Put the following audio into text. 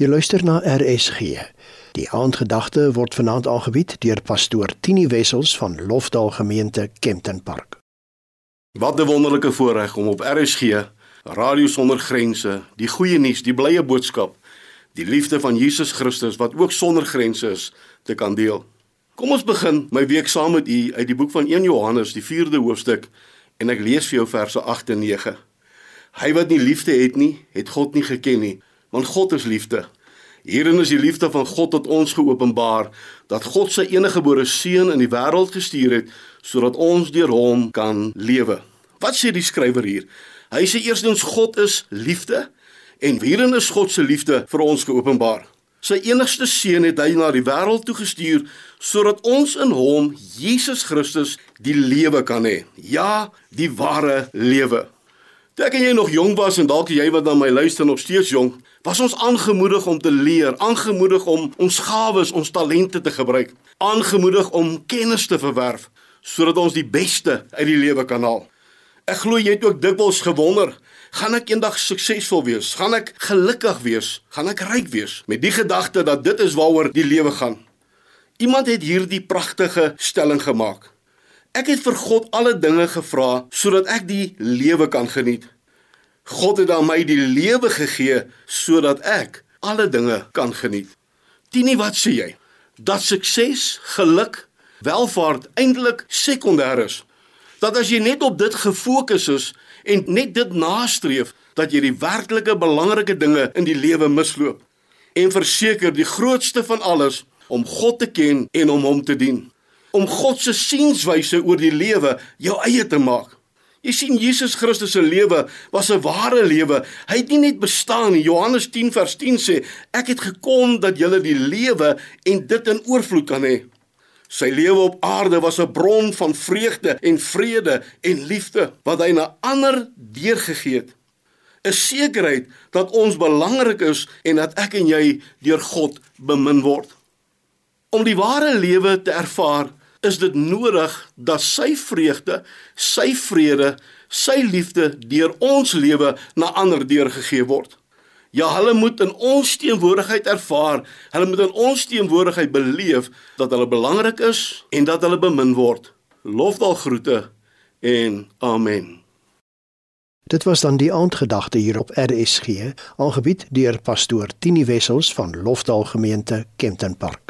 Jy luister na RSG. Die aandgedagte word vanaand aangebied deur pastoor Tini Wessels van Lofdal Gemeente Kempton Park. Wat 'n wonderlike voorreg om op RSG, Radio Sonder Grense, die goeie nuus, die blye boodskap, die liefde van Jesus Christus wat ook sonder grense is, te kan deel. Kom ons begin my week saam met u uit die boek van 1 Johannes, die 4de hoofstuk, en ek lees vir jou verse 8 en 9. Hy wat nie liefde het nie, het God nie geken nie want God is liefde. Hierin is die liefde van God tot ons geopenbaar dat God sy eniggebore seun in die wêreld gestuur het sodat ons deur hom kan lewe. Wat sê die skrywer hier? Hy sê eerstens God is liefde en hierin is God se liefde vir ons geopenbaar. Sy enigste seun het hy na die wêreld toe gestuur sodat ons in hom Jesus Christus die lewe kan hê. Ja, die ware lewe. Toe ek en jy nog jong was en dalk jy wat na my luister nog steeds jong, was ons aangemoedig om te leer, aangemoedig om ons gawes, ons talente te gebruik, aangemoedig om kennis te verwerf sodat ons die beste uit die lewe kan haal. Ek glo jy het ook dikwels gewonder, gaan ek eendag suksesvol wees? Gaan ek gelukkig wees? Gaan ek ryk wees? Met die gedagte dat dit is waaroor die lewe gaan. Iemand het hierdie pragtige stelling gemaak. Ek het vir God alle dinge gevra sodat ek die lewe kan geniet. God het aan my die lewe gegee sodat ek alle dinge kan geniet. Tienie, wat sê jy? Dat sukses, geluk, welvaart eintlik sekondêr is. Dat as jy net op dit gefokus is en net dit nastreef, dat jy die werklike belangrike dinge in die lewe misloop. En verseker, die grootste van alles om God te ken en om hom te dien om God se sienswyse oor die lewe jou eie te maak. Jy sien Jesus Christus se lewe was 'n ware lewe. Hy het nie net bestaan nie. Johannes 10 vers 10 sê, ek het gekom dat julle die lewe en dit in oorvloed kan hê. Sy lewe op aarde was 'n bron van vreugde en vrede en liefde wat hy na ander deurgegee het. 'n Sekerheid dat ons belangrik is en dat ek en jy deur God bemin word. Om die ware lewe te ervaar, is dit nodig dat sy vreugde, sy vrede, sy liefde deur ons lewe na ander deurgegee word. Ja, hulle moet in ons teenwoordigheid ervaar, hulle moet in ons teenwoordigheid beleef dat hulle belangrik is en dat hulle bemin word. Lofdal groete en amen. Dit was dan die aandgedagte hier op RSG, aangebied deur pastoor Tini Wessels van Lofdal Gemeente Kempton Park.